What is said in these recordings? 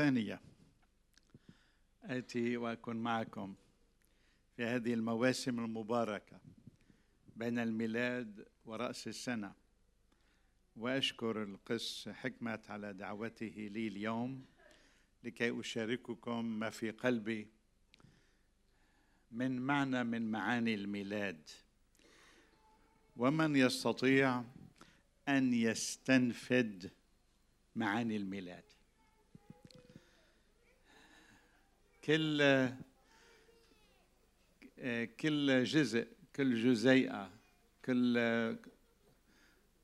ثانية. آتي وأكون معكم في هذه المواسم المباركة بين الميلاد ورأس السنة. وأشكر القس حكمة على دعوته لي اليوم لكي أشارككم ما في قلبي من معنى من معاني الميلاد. ومن يستطيع أن يستنفد معاني الميلاد. كل كل جزء كل جزيئة كل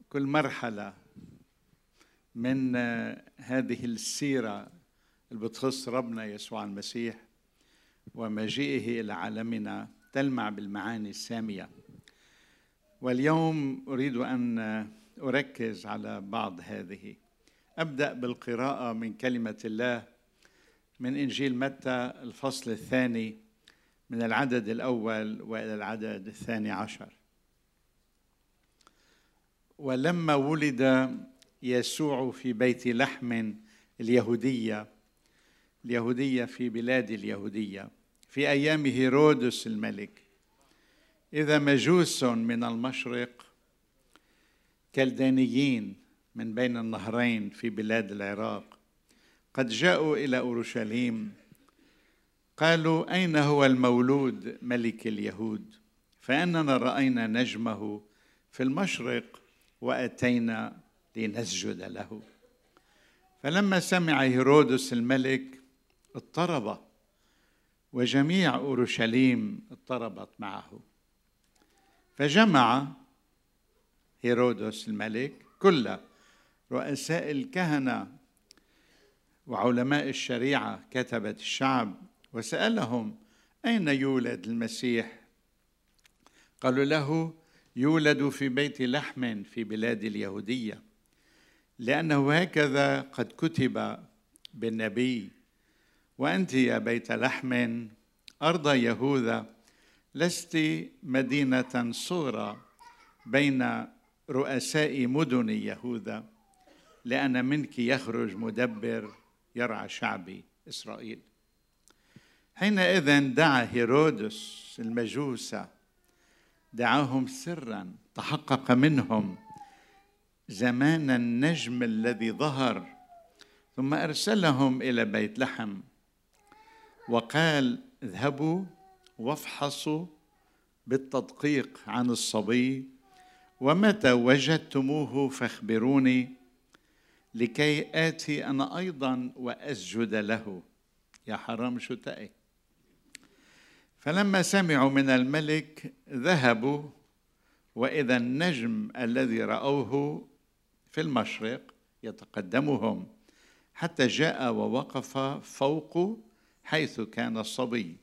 كل مرحلة من هذه السيرة اللي بتخص ربنا يسوع المسيح ومجيئه إلى عالمنا تلمع بالمعاني السامية. واليوم أريد أن أركز على بعض هذه. أبدأ بالقراءة من كلمة الله من إنجيل متى الفصل الثاني من العدد الأول وإلى العدد الثاني عشر. ولما ولد يسوع في بيت لحم اليهودية اليهودية في بلاد اليهودية في أيام هيرودس الملك. إذا مجوس من المشرق كلدانيين من بين النهرين في بلاد العراق. قد جاءوا إلى أورشليم. قالوا أين هو المولود ملك اليهود؟ فإننا رأينا نجمه في المشرق وأتينا لنسجد له. فلما سمع هيرودس الملك اضطرب وجميع أورشليم اضطربت معه. فجمع هيرودس الملك كل رؤساء الكهنة وعلماء الشريعة كتبه الشعب وسألهم أين يولد المسيح؟ قالوا له يولد في بيت لحم في بلاد اليهودية لأنه هكذا قد كتب بالنبي وأنت يا بيت لحم أرض يهوذا لست مدينة صغرى بين رؤساء مدن يهوذا لأن منك يخرج مدبر يرعى شعبي إسرائيل. حينئذ دعا هيرودس المجوس دعاهم سرا تحقق منهم زمان النجم الذي ظهر ثم أرسلهم إلى بيت لحم. وقال اذهبوا وافحصوا بالتدقيق عن الصبي ومتى وجدتموه فاخبروني لكي آتي أنا أيضا وأسجد له. يا حرام تأي فلما سمعوا من الملك ذهبوا وإذا النجم الذي رأوه في المشرق يتقدمهم حتى جاء ووقف فوق حيث كان الصبي.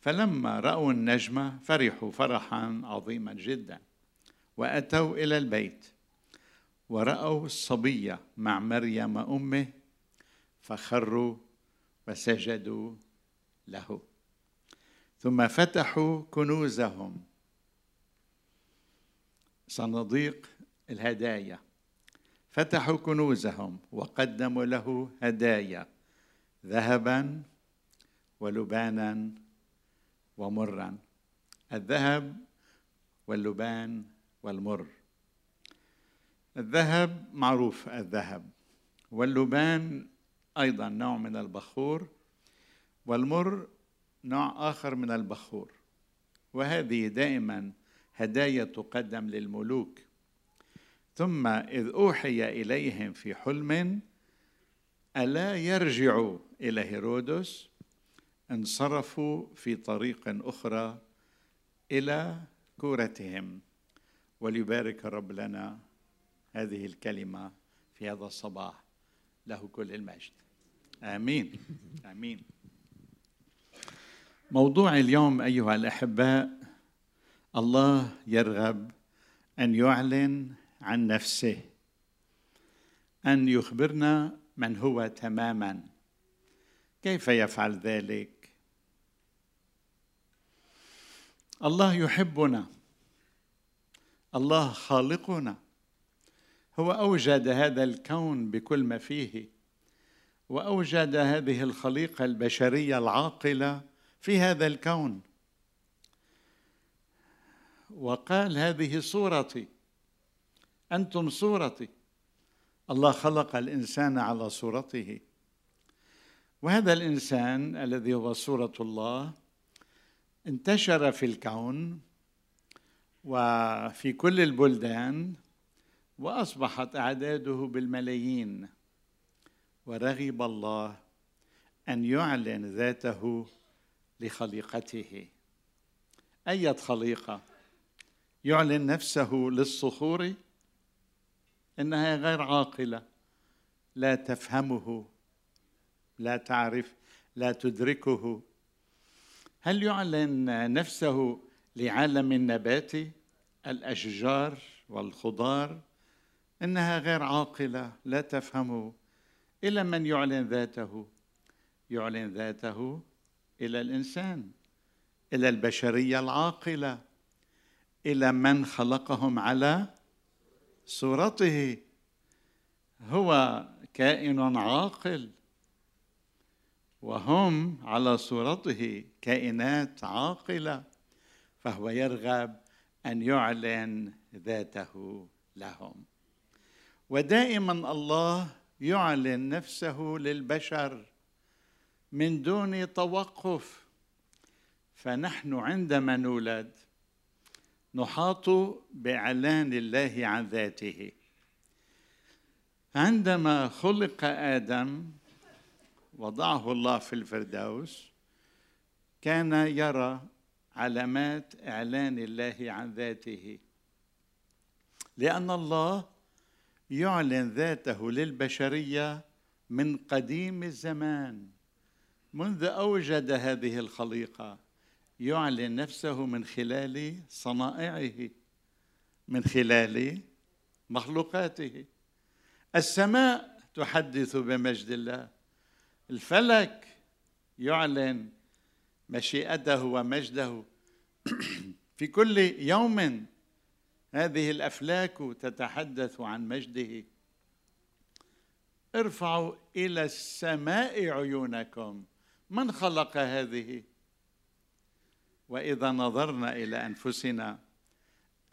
فلما رأوا النجم فرحوا فرحا عظيما جدا وأتوا إلى البيت. ورأوا الصبي مع مريم أمه فخروا وسجدوا له. ثم فتحوا كنوزهم. صناديق الهدايا. فتحوا كنوزهم وقدموا له هدايا ذهبا ولبانا ومرا. الذهب واللبان والمر. الذهب معروف الذهب. واللبان أيضا نوع من البخور والمر نوع آخر من البخور. وهذه دائما هدايا تقدم للملوك. ثم إذ أوحي إليهم في حلم ألا يرجعوا إلى هيرودس؟ انصرفوا في طريق أخرى إلى كورتهم. وليبارك الرب لنا. هذه الكلمة في هذا الصباح. له كل المجد. آمين. آمين. موضوع اليوم أيها الأحباء الله يرغب أن يعلن عن نفسه أن يخبرنا من هو تماما. كيف يفعل ذلك؟ الله يحبنا. الله خالقنا. هو أوجد هذا الكون بكل ما فيه وأوجد هذه الخليقة البشرية العاقلة في هذا الكون. وقال هذه صورتي أنتم صورتي. الله خلق الإنسان على صورته. وهذا الإنسان الذي هو صورة الله انتشر في الكون وفي كل البلدان وأصبحت أعداده بالملايين ورغب الله أن يعلن ذاته لخليقته. أية خليقة؟ يعلن نفسه للصخور؟ إنها غير عاقلة. لا تفهمه لا تعرف لا تدركه. هل يعلن نفسه لعالم النبات الأشجار والخضار؟ إنها غير عاقلة لا تفهمه إلى من يعلن ذاته. يعلن ذاته إلى الإنسان إلى البشرية العاقلة إلى من خلقهم على صورته. هو كائن عاقل وهم على صورته كائنات عاقلة فهو يرغب أن يعلن ذاته لهم. ودائما الله يعلن نفسه للبشر من دون توقف. فنحن عندما نولد نحاط بإعلان الله عن ذاته. عندما خلق آدم وضعه الله في الفردوس كان يرى علامات إعلان الله عن ذاته. لأن الله يعلن ذاته للبشرية من قديم الزمان. منذ أوجد هذه الخليقة يعلن نفسه من خلال صنائعه من خلال مخلوقاته. السماء تحدث بمجد الله. الفلك يعلن مشيئته ومجده. في كل يوم هذه الأفلاك تتحدث عن مجده. ارفعوا إلى السماء عيونكم. من خلق هذه؟ وإذا نظرنا إلى أنفسنا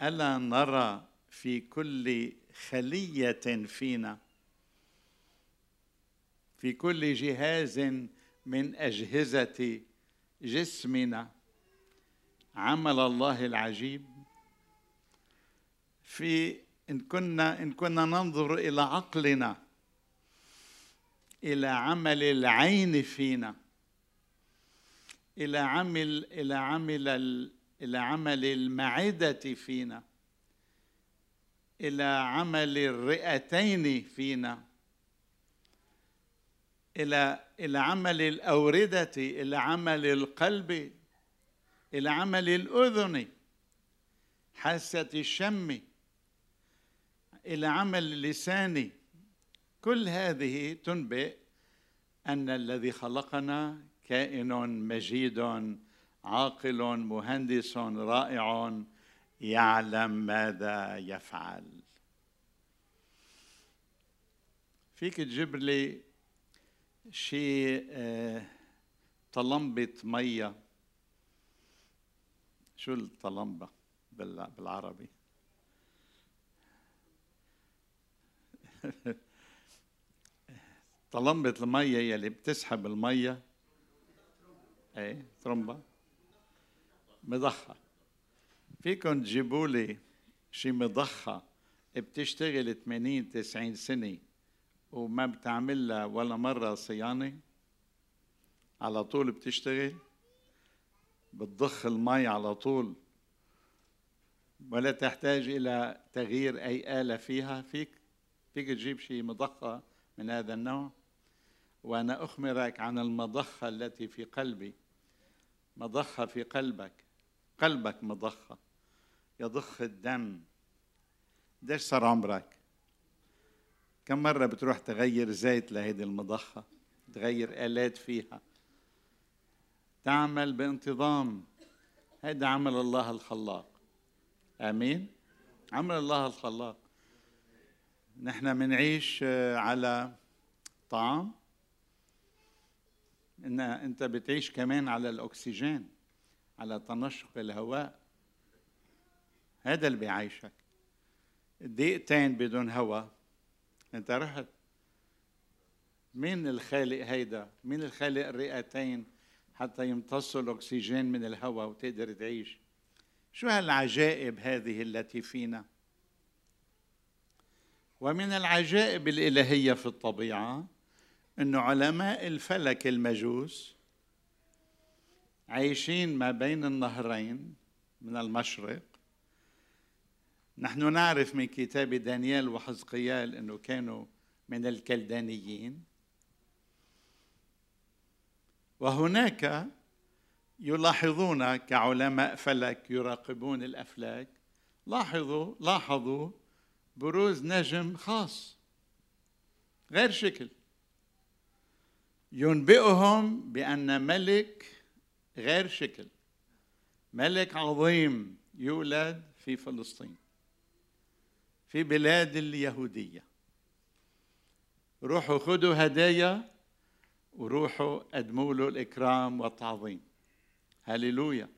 ألا نرى في كل خلية فينا؟ في كل جهاز من أجهزة جسمنا. عمل الله العجيب. في إن كنا إن كنا ننظر إلى عقلنا إلى عمل العين فينا إلى عمل إلى عمل إلى عمل المعدة فينا إلى عمل الرئتين فينا إلى إلى عمل الأوردة إلى عمل القلب إلى عمل الأذن حاسة الشم. إلى عمل اللسان كل هذه تنبئ أن الذي خلقنا كائن مجيد عاقل مهندس رائع يعلم ماذا يفعل. فيك تجيب لي شيء آه، طلمبة مية. شو الطلمبة بالعربي؟ طلمبة المية يلي بتسحب المية. إيه ترمبة. مضخة. فيكم تجيبوا لي شي مضخة بتشتغل 80 90 سنة وما بتعمل لها ولا مرة صيانة؟ على طول بتشتغل؟ بتضخ المي على طول؟ ولا تحتاج إلى تغيير أي آلة فيها؟ فيك فيك تجيب شيء مضخة من هذا النوع؟ وأنا أخبرك عن المضخة التي في قلبي. مضخة في قلبك. قلبك مضخة. يضخ الدم. قديش صار عمرك؟ كم مرة بتروح تغير زيت لهيدي المضخة؟ تغير آلات فيها. تعمل بانتظام. هذا عمل الله الخلاق. آمين؟ عمل الله الخلاق. نحن منعيش على طعام. إن أنت بتعيش كمان على الأكسجين على تنشق الهواء. هذا اللي بيعيشك. دقيقتين بدون هواء. أنت رحت. مين الخالق هيدا؟ مين الخالق الرئتين حتى يمتصوا الأكسجين من الهواء وتقدر تعيش؟ شو هالعجائب هذه التي فينا؟ ومن العجائب الإلهية في الطبيعة انه علماء الفلك المجوس عايشين ما بين النهرين من المشرق. نحن نعرف من كتاب دانيال وحزقيال إنه كانوا من الكلدانيين. وهناك يلاحظون كعلماء فلك يراقبون الأفلاك. لاحظوا لاحظوا بروز نجم خاص. غير شكل. ينبئهم بأن ملك غير شكل. ملك عظيم يولد في فلسطين في بلاد اليهودية. روحوا خذوا هدايا وروحوا قدموا له الإكرام والتعظيم. هللويا.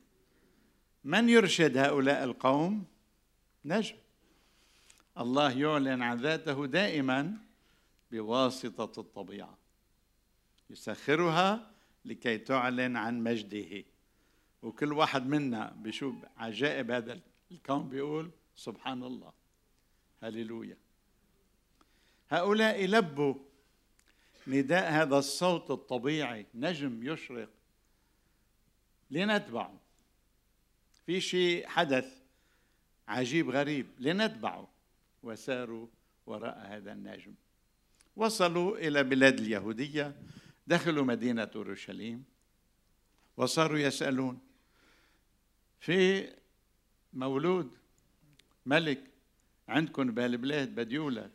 من يرشد هؤلاء القوم؟ نجم. الله يعلن عن ذاته دائما بواسطة الطبيعة. يسخرها لكي تعلن عن مجده. وكل واحد منا بشوف عجائب هذا الكون بيقول سبحان الله. هللويا. هؤلاء لبوا نداء هذا الصوت الطبيعي نجم يشرق لنتبعه. في شيء حدث عجيب غريب لنتبعه. وساروا وراء هذا النجم. وصلوا إلى بلاد اليهودية دخلوا مدينة أورشليم وصاروا يسألون في مولود ملك عندكم بهالبلاد بده يولد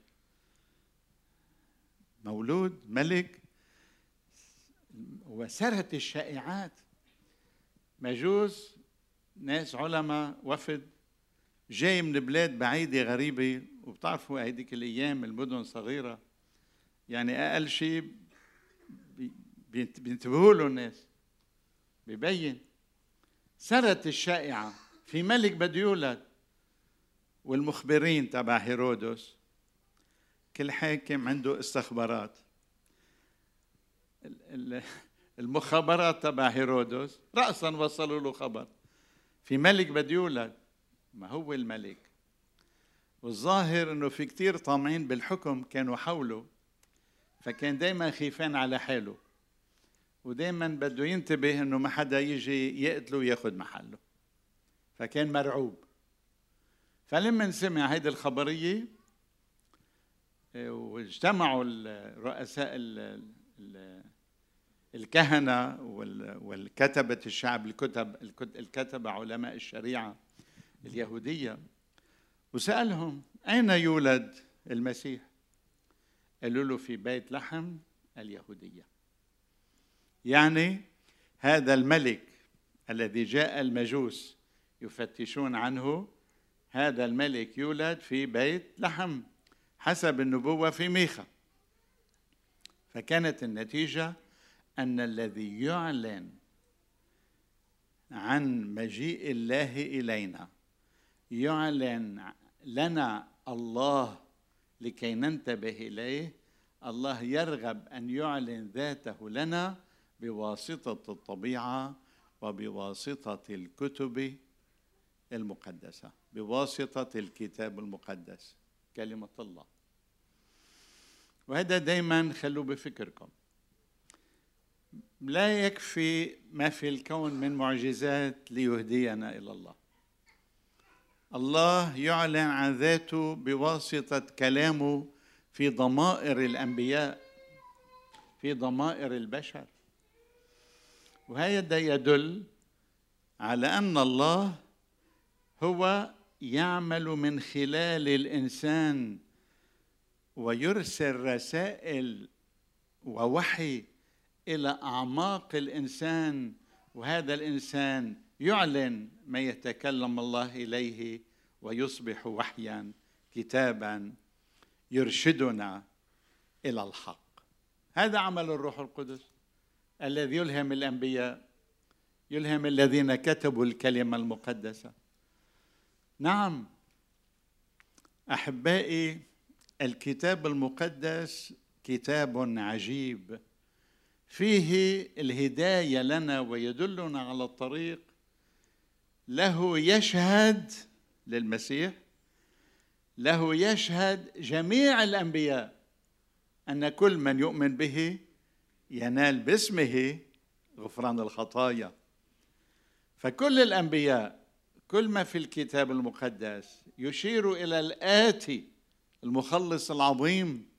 مولود ملك؟ وسرت الشائعات. مجوس ناس علماء وفد جاي من بلاد بعيدة غريبة وبتعرفوا هيديك الأيام المدن صغيرة. يعني أقل شيء بينتبهوا له الناس. ببين. سرت الشائعة. في ملك بده يولد. والمخبرين تبع هيرودس. كل حاكم عنده استخبارات. المخابرات تبع هيرودس رأسا وصلوا له خبر. في ملك بده يولد. ما هو الملك؟ والظاهر إنه في كتير طامعين بالحكم كانوا حوله فكان دايما خيفان على حاله ودايما بده ينتبه إنه ما حدا يجي يقتله وياخذ محله فكان مرعوب. فلما سمع هيدي الخبرية واجتمعوا الرؤساء الكهنة والكتبة الشعب الكتب الكتبة علماء الشريعة اليهودية وسألهم أين يولد المسيح؟ قالوا له في بيت لحم اليهودية. يعني هذا الملك الذي جاء المجوس يفتشون عنه هذا الملك يولد في بيت لحم حسب النبوة في ميخا. فكانت النتيجة أن الذي يعلن عن مجيء الله إلينا يعلن لنا الله لكي ننتبه إليه. الله يرغب أن يعلن ذاته لنا بواسطة الطبيعة وبواسطة الكتب المقدسة بواسطة الكتاب المقدس كلمة الله. وهذا دايما خلوه بفكركم. لا يكفي ما في الكون من معجزات ليهدينا إلى الله. الله يعلن عن ذاته بواسطة كلامه في ضمائر الأنبياء في ضمائر البشر. وهذا يدل على أن الله هو يعمل من خلال الإنسان ويرسل رسائل ووحي إلى أعماق الإنسان وهذا الإنسان يعلن ما يتكلم الله إليه ويصبح وحيا كتابا يرشدنا إلى الحق. هذا عمل الروح القدس الذي يلهم الأنبياء يلهم الذين كتبوا الكلمة المقدسة. نعم أحبائي الكتاب المقدس كتاب عجيب. فيه الهداية لنا ويدلنا على الطريق له يشهد للمسيح له يشهد جميع الأنبياء أن كل من يؤمن به ينال باسمه غفران الخطايا. فكل الأنبياء كل ما في الكتاب المقدس يشير إلى الآتي المخلص العظيم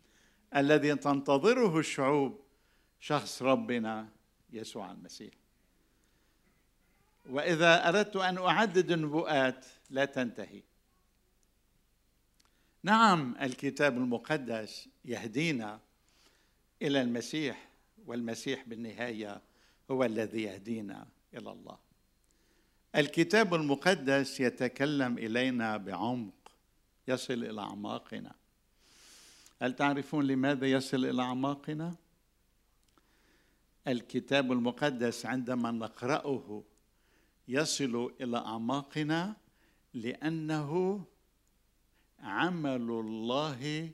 الذي تنتظره الشعوب شخص ربنا يسوع المسيح. وإذا أردت أن أعدد النبوءات لا تنتهي. نعم الكتاب المقدس يهدينا إلى المسيح والمسيح بالنهاية هو الذي يهدينا إلى الله. الكتاب المقدس يتكلم إلينا بعمق يصل إلى أعماقنا. هل تعرفون لماذا يصل إلى أعماقنا؟ الكتاب المقدس عندما نقرأه يصل إلى أعماقنا لأنه عمل الله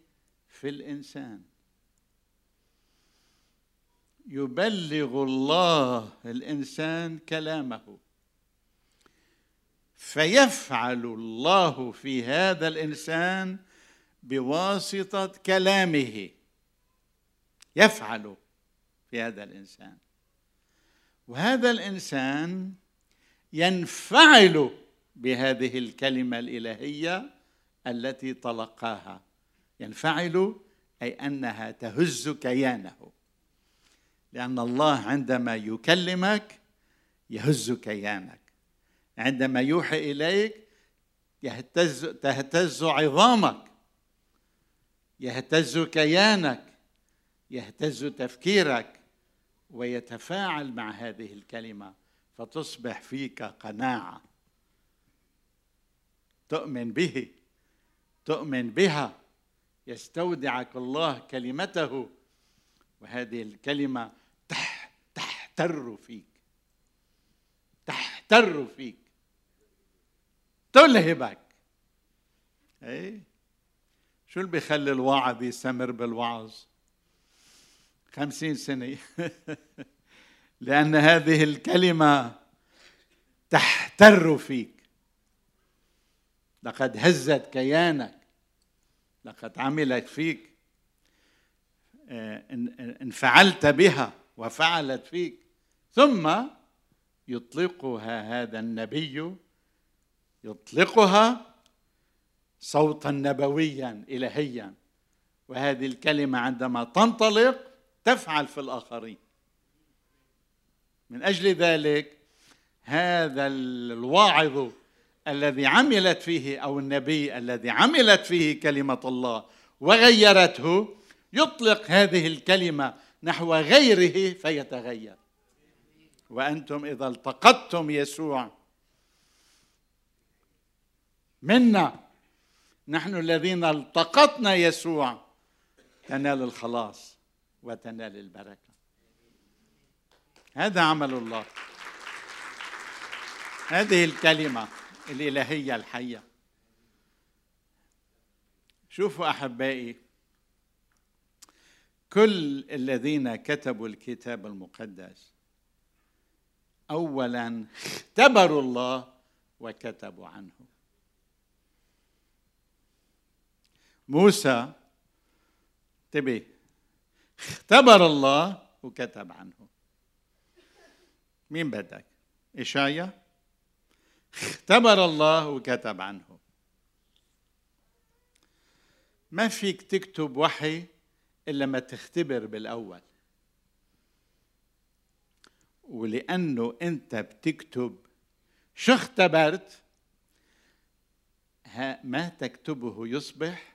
في الإنسان. يبلغ الله الإنسان كلامه. فيفعل الله في هذا الإنسان بواسطة كلامه. يفعل في هذا الإنسان. وهذا الإنسان ينفعل بهذه الكلمة الإلهية التي تلقاها ينفعل أي أنها تهز كيانه. لأن الله عندما يكلمك يهز كيانك. عندما يوحي إليك يهتز تهتز عظامك. يهتز كيانك. يهتز تفكيرك. ويتفاعل مع هذه الكلمة. فتصبح فيك قناعة. تؤمن به. تؤمن بها. يستودعك الله كلمته. وهذه الكلمة تح تحتر فيك. تحتر فيك. تلهبك. اي شو اللي بيخلي الواعظ يستمر بالوعظ؟ خمسين سنة. لأن هذه الكلمة تحتر فيك. لقد هزت كيانك لقد عملت فيك. انفعلت بها وفعلت فيك. ثم يطلقها هذا النبي يطلقها صوتا نبويا إلهيا. وهذه الكلمة عندما تنطلق تفعل في الآخرين. من أجل ذلك هذا الواعظ الذي عملت فيه أو النبي الذي عملت فيه كلمة الله وغيرته يطلق هذه الكلمة نحو غيره فيتغير. وأنتم إذا التقطتم يسوع منا نحن الذين التقطنا يسوع تنال الخلاص وتنال البركة. هذا عمل الله. هذه الكلمة الإلهية الحية. شوفوا أحبائي كل الذين كتبوا الكتاب المقدس اولا اختبروا الله وكتبوا عنه. موسى انتبه اختبر الله وكتب عنه. مين بدك؟ إشايا اختبر الله وكتب عنه. ما فيك تكتب وحي إلا ما تختبر بالأول. ولأنه أنت بتكتب شو اختبرت؟ ما تكتبه يصبح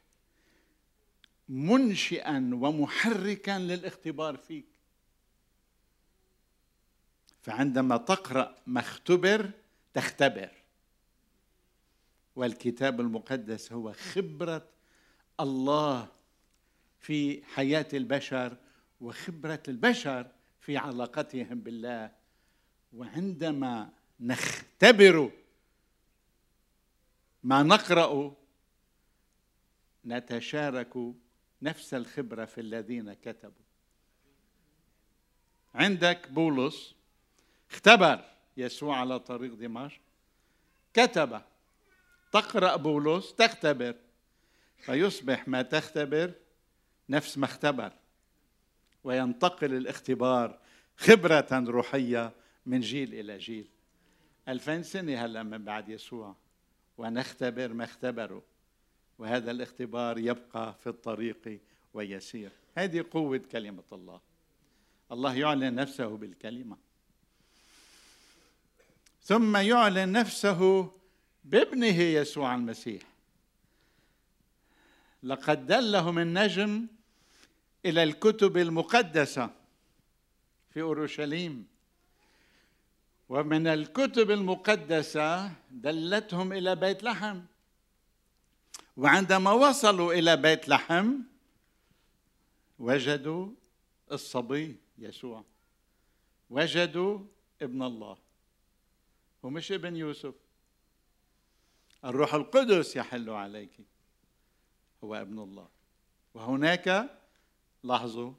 منشئا ومحركا للاختبار فيك. فعندما تقرأ ما اختبر تختبر. والكتاب المقدس هو خبرة الله في حياة البشر وخبرة البشر في علاقتهم بالله. وعندما نختبر ما نقرأ نتشارك نفس الخبرة في الذين كتبوا. عندك بولس اختبر يسوع على طريق دمشق. كتب. تقرأ بولس تختبر. فيصبح ما تختبر نفس ما اختبر. وينتقل الاختبار خبرة روحية من جيل إلى جيل. ألفين سنة هلأ من بعد يسوع. ونختبر ما اختبروا وهذا الاختبار يبقى في الطريق ويسير. هذه قوة كلمة الله. الله يعلن نفسه بالكلمة. ثم يعلن نفسه بابنه يسوع المسيح. لقد دلهم النجم إلى الكتب المقدسة في أورشليم. ومن الكتب المقدسة دلتهم إلى بيت لحم. وعندما وصلوا إلى بيت لحم وجدوا الصبي يسوع. وجدوا ابن الله. ومش ابن يوسف. الروح القدس يحل عليك. هو ابن الله. وهناك لاحظوا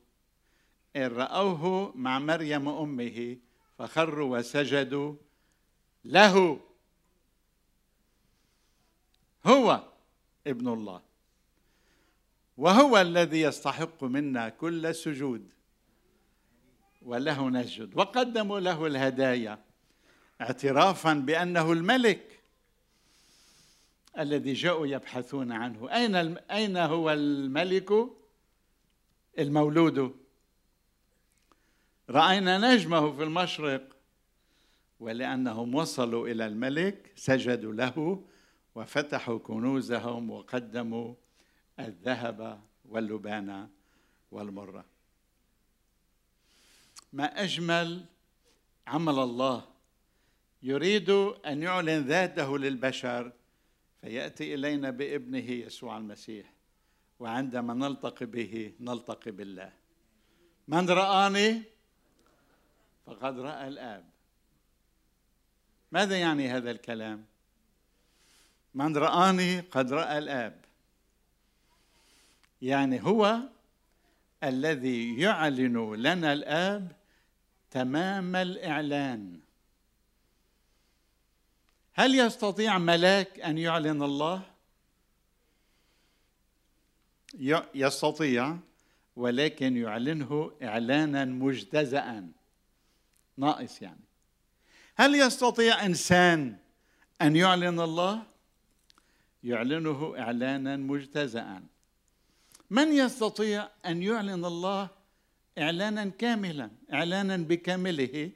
إن رأوه مع مريم أمه فخروا وسجدوا له. هو ابن الله. وهو الذي يستحق منا كل سجود. وله نسجد. وقدموا له الهدايا. اعترافا بأنه الملك الذي جاءوا يبحثون عنه. أين أين هو الملك المولود؟ رأينا نجمه في المشرق ولأنهم وصلوا إلى الملك سجدوا له وفتحوا كنوزهم وقدموا الذهب واللبان والمرة. ما أجمل عمل الله يريد أن يعلن ذاته للبشر فيأتي إلينا بابنه يسوع المسيح وعندما نلتقي به نلتقي بالله. من رآني؟ فقد رأى الآب. ماذا يعني هذا الكلام؟ من رآني قد رأى الآب. يعني هو الذي يعلن لنا الآب تمام الإعلان. هل يستطيع ملاك أن يعلن الله؟ يستطيع ولكن يعلنه إعلانا مجتزأ ناقص يعني. هل يستطيع إنسان أن يعلن الله؟ يعلنه إعلانا مجتزأ من يستطيع أن يعلن الله إعلانا كاملا إعلانا بكامله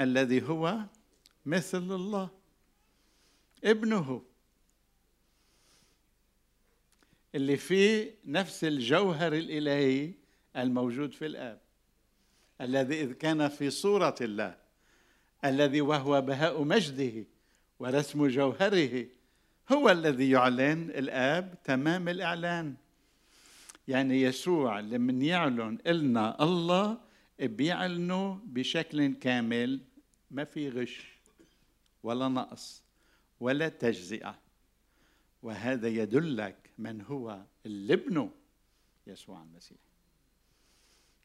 الذي هو مثل الله؟ ابنه. اللي فيه نفس الجوهر الإلهي الموجود في الآب. الذي إذ كان في صورة الله. الذي وهو بهاء مجده ورسم جوهره. هو الذي يعلن الآب تمام الإعلان. يعني يسوع لمن يعلن لنا الله بيعلنه بشكل كامل. ما في غش ولا نقص. ولا تجزئه. وهذا يدلك من هو الابن يسوع المسيح.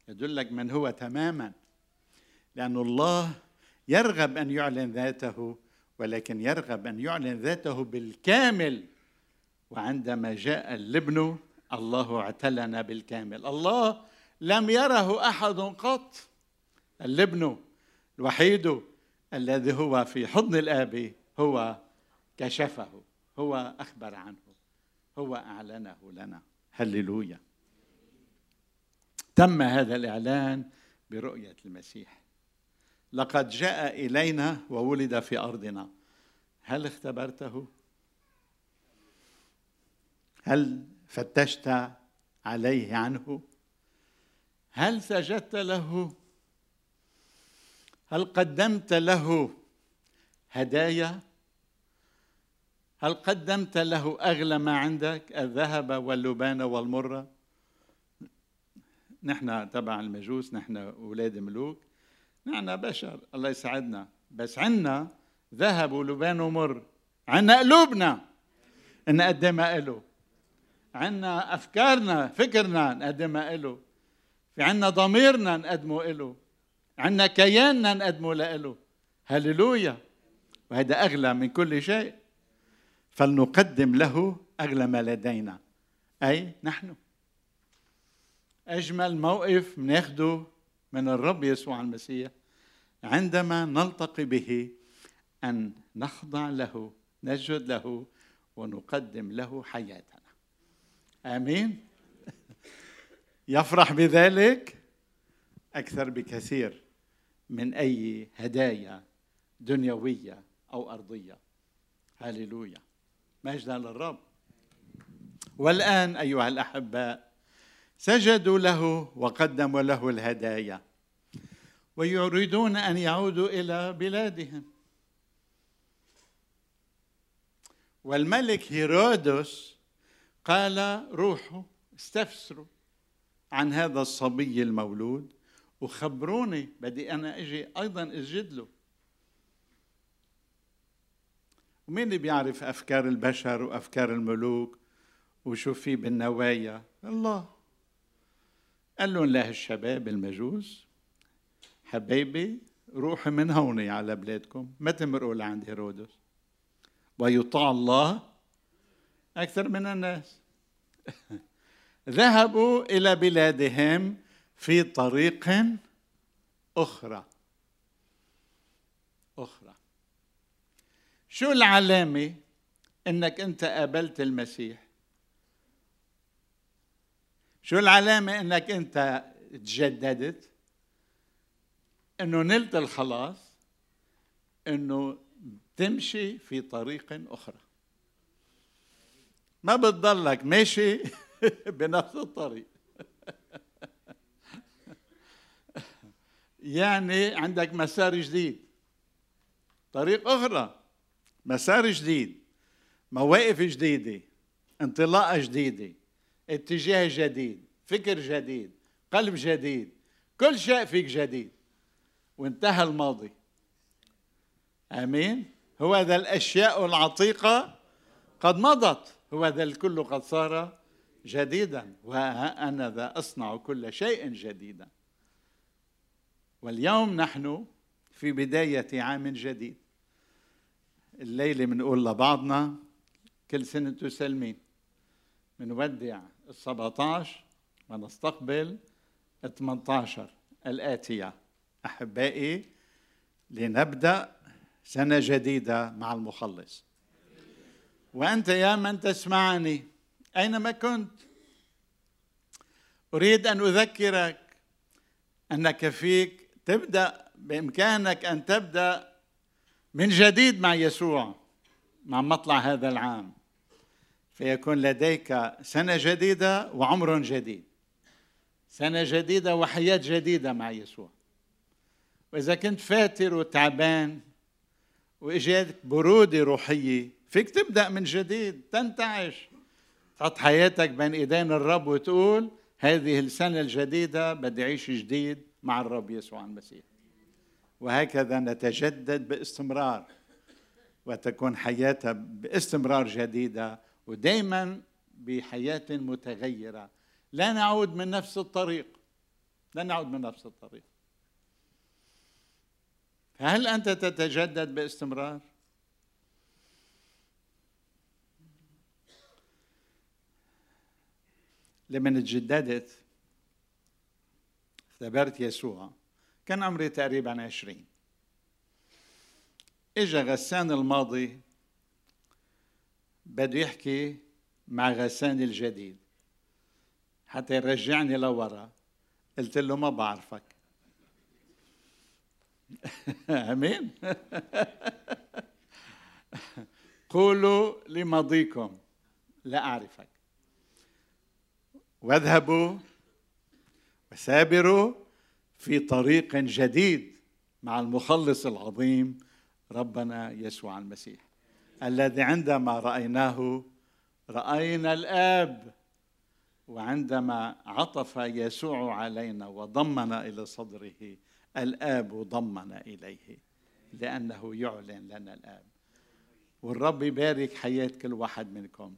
يدلك من هو تماما. لأن الله يرغب أن يعلن ذاته ولكن يرغب أن يعلن ذاته بالكامل. وعندما جاء الابن الله اعتلنا بالكامل. الله لم يره أحد قط. الابن الوحيد الذي هو في حضن الآب هو كشفه هو أخبر عنه هو أعلنه لنا هللويا تم هذا الإعلان برؤية المسيح لقد جاء إلينا وولد في أرضنا هل اختبرته؟ هل فتشت عليه عنه؟ هل سجدت له؟ هل قدمت له هدايا هل قدمت له أغلى ما عندك؟ الذهب واللبان والمرة؟ نحن تبع المجوس نحن أولاد ملوك. نحن بشر الله يساعدنا بس عنا ذهب ولبان ومر. عنا قلوبنا. نقدمها له عنا أفكارنا فكرنا نقدمها له في عنا ضميرنا نقدمه له عنا كياننا نقدمه له هللويا. وهذا أغلى من كل شيء. فلنقدم له أغلى ما لدينا. أي نحن. أجمل موقف بناخده من الرب يسوع المسيح عندما نلتقي به أن نخضع له نسجد له ونقدم له حياتنا. آمين؟ يفرح بذلك أكثر بكثير من أي هدايا دنيوية أو أرضية. هللويا. مجدا للرب. والآن أيها الأحباء سجدوا له وقدموا له الهدايا ويريدون أن يعودوا إلى بلادهم. والملك هيرودس قال روحوا استفسروا عن هذا الصبي المولود وخبروني بدي أنا أجي أيضا أسجد له. ومين اللي بيعرف أفكار البشر وأفكار الملوك وشو في بالنوايا؟ الله. قال لهم له الشباب المجوس حبايبي روحوا من هون على بلادكم ما تمرقوا لعند هيرودس. ويطاع الله أكثر من الناس. ذهبوا إلى بلادهم في طريق أخرى. أخرى. شو العلامة إنك أنت قابلت المسيح؟ شو العلامة إنك أنت تجددت؟ إنه نلت الخلاص إنه تمشي في طريق أخرى. ما بتضلك ماشي بنفس الطريق. يعني عندك مسار جديد طريق أخرى. مسار جديد مواقف جديدة انطلاقة جديدة اتجاه جديد فكر جديد قلب جديد كل شيء فيك جديد. وانتهى الماضي. آمين. هو ذا الأشياء العتيقة قد مضت. هو ذا الكل قد صار جديدا. وها أنا ذا أصنع كل شيء جديدا. واليوم نحن في بداية عام جديد. الليلة بنقول لبعضنا كل سنة تسلمين بنودع ال 17 ونستقبل ال 18 الآتية. أحبائي لنبدأ سنة جديدة مع المخلص. وأنت يا من تسمعني أينما كنت؟ أريد أن أذكرك أنك فيك تبدأ بإمكانك أن تبدأ من جديد مع يسوع مع مطلع هذا العام. فيكون لديك سنة جديدة وعمر جديد. سنة جديدة وحياة جديدة مع يسوع. وإذا كنت فاتر وتعبان وإجاتك برودة روحية فيك تبدأ من جديد تنتعش. تحط حياتك بين إيدين الرب وتقول هذه السنة الجديدة بدي أعيش جديد مع الرب يسوع المسيح. وهكذا نتجدد باستمرار وتكون حياتها باستمرار جديدة ودائما بحياة متغيرة. لا نعود من نفس الطريق. لا نعود من نفس الطريق. فهل أنت تتجدد باستمرار؟ لما تجددت اختبرت يسوع. كان عمري تقريبا عشرين. إجا غسان الماضي بده يحكي مع غسان الجديد. حتى يرجعني لورا. قلت له ما بعرفك. آمين. قولوا لماضيكم لا اعرفك واذهبوا وسابروا في طريق جديد مع المخلص العظيم ربنا يسوع المسيح الذي عندما رأيناه رأينا الآب وعندما عطف يسوع علينا وضمنا إلى صدره الآب ضمن إليه لأنه يعلن لنا الآب. والرب يبارك حياة كل واحد منكم.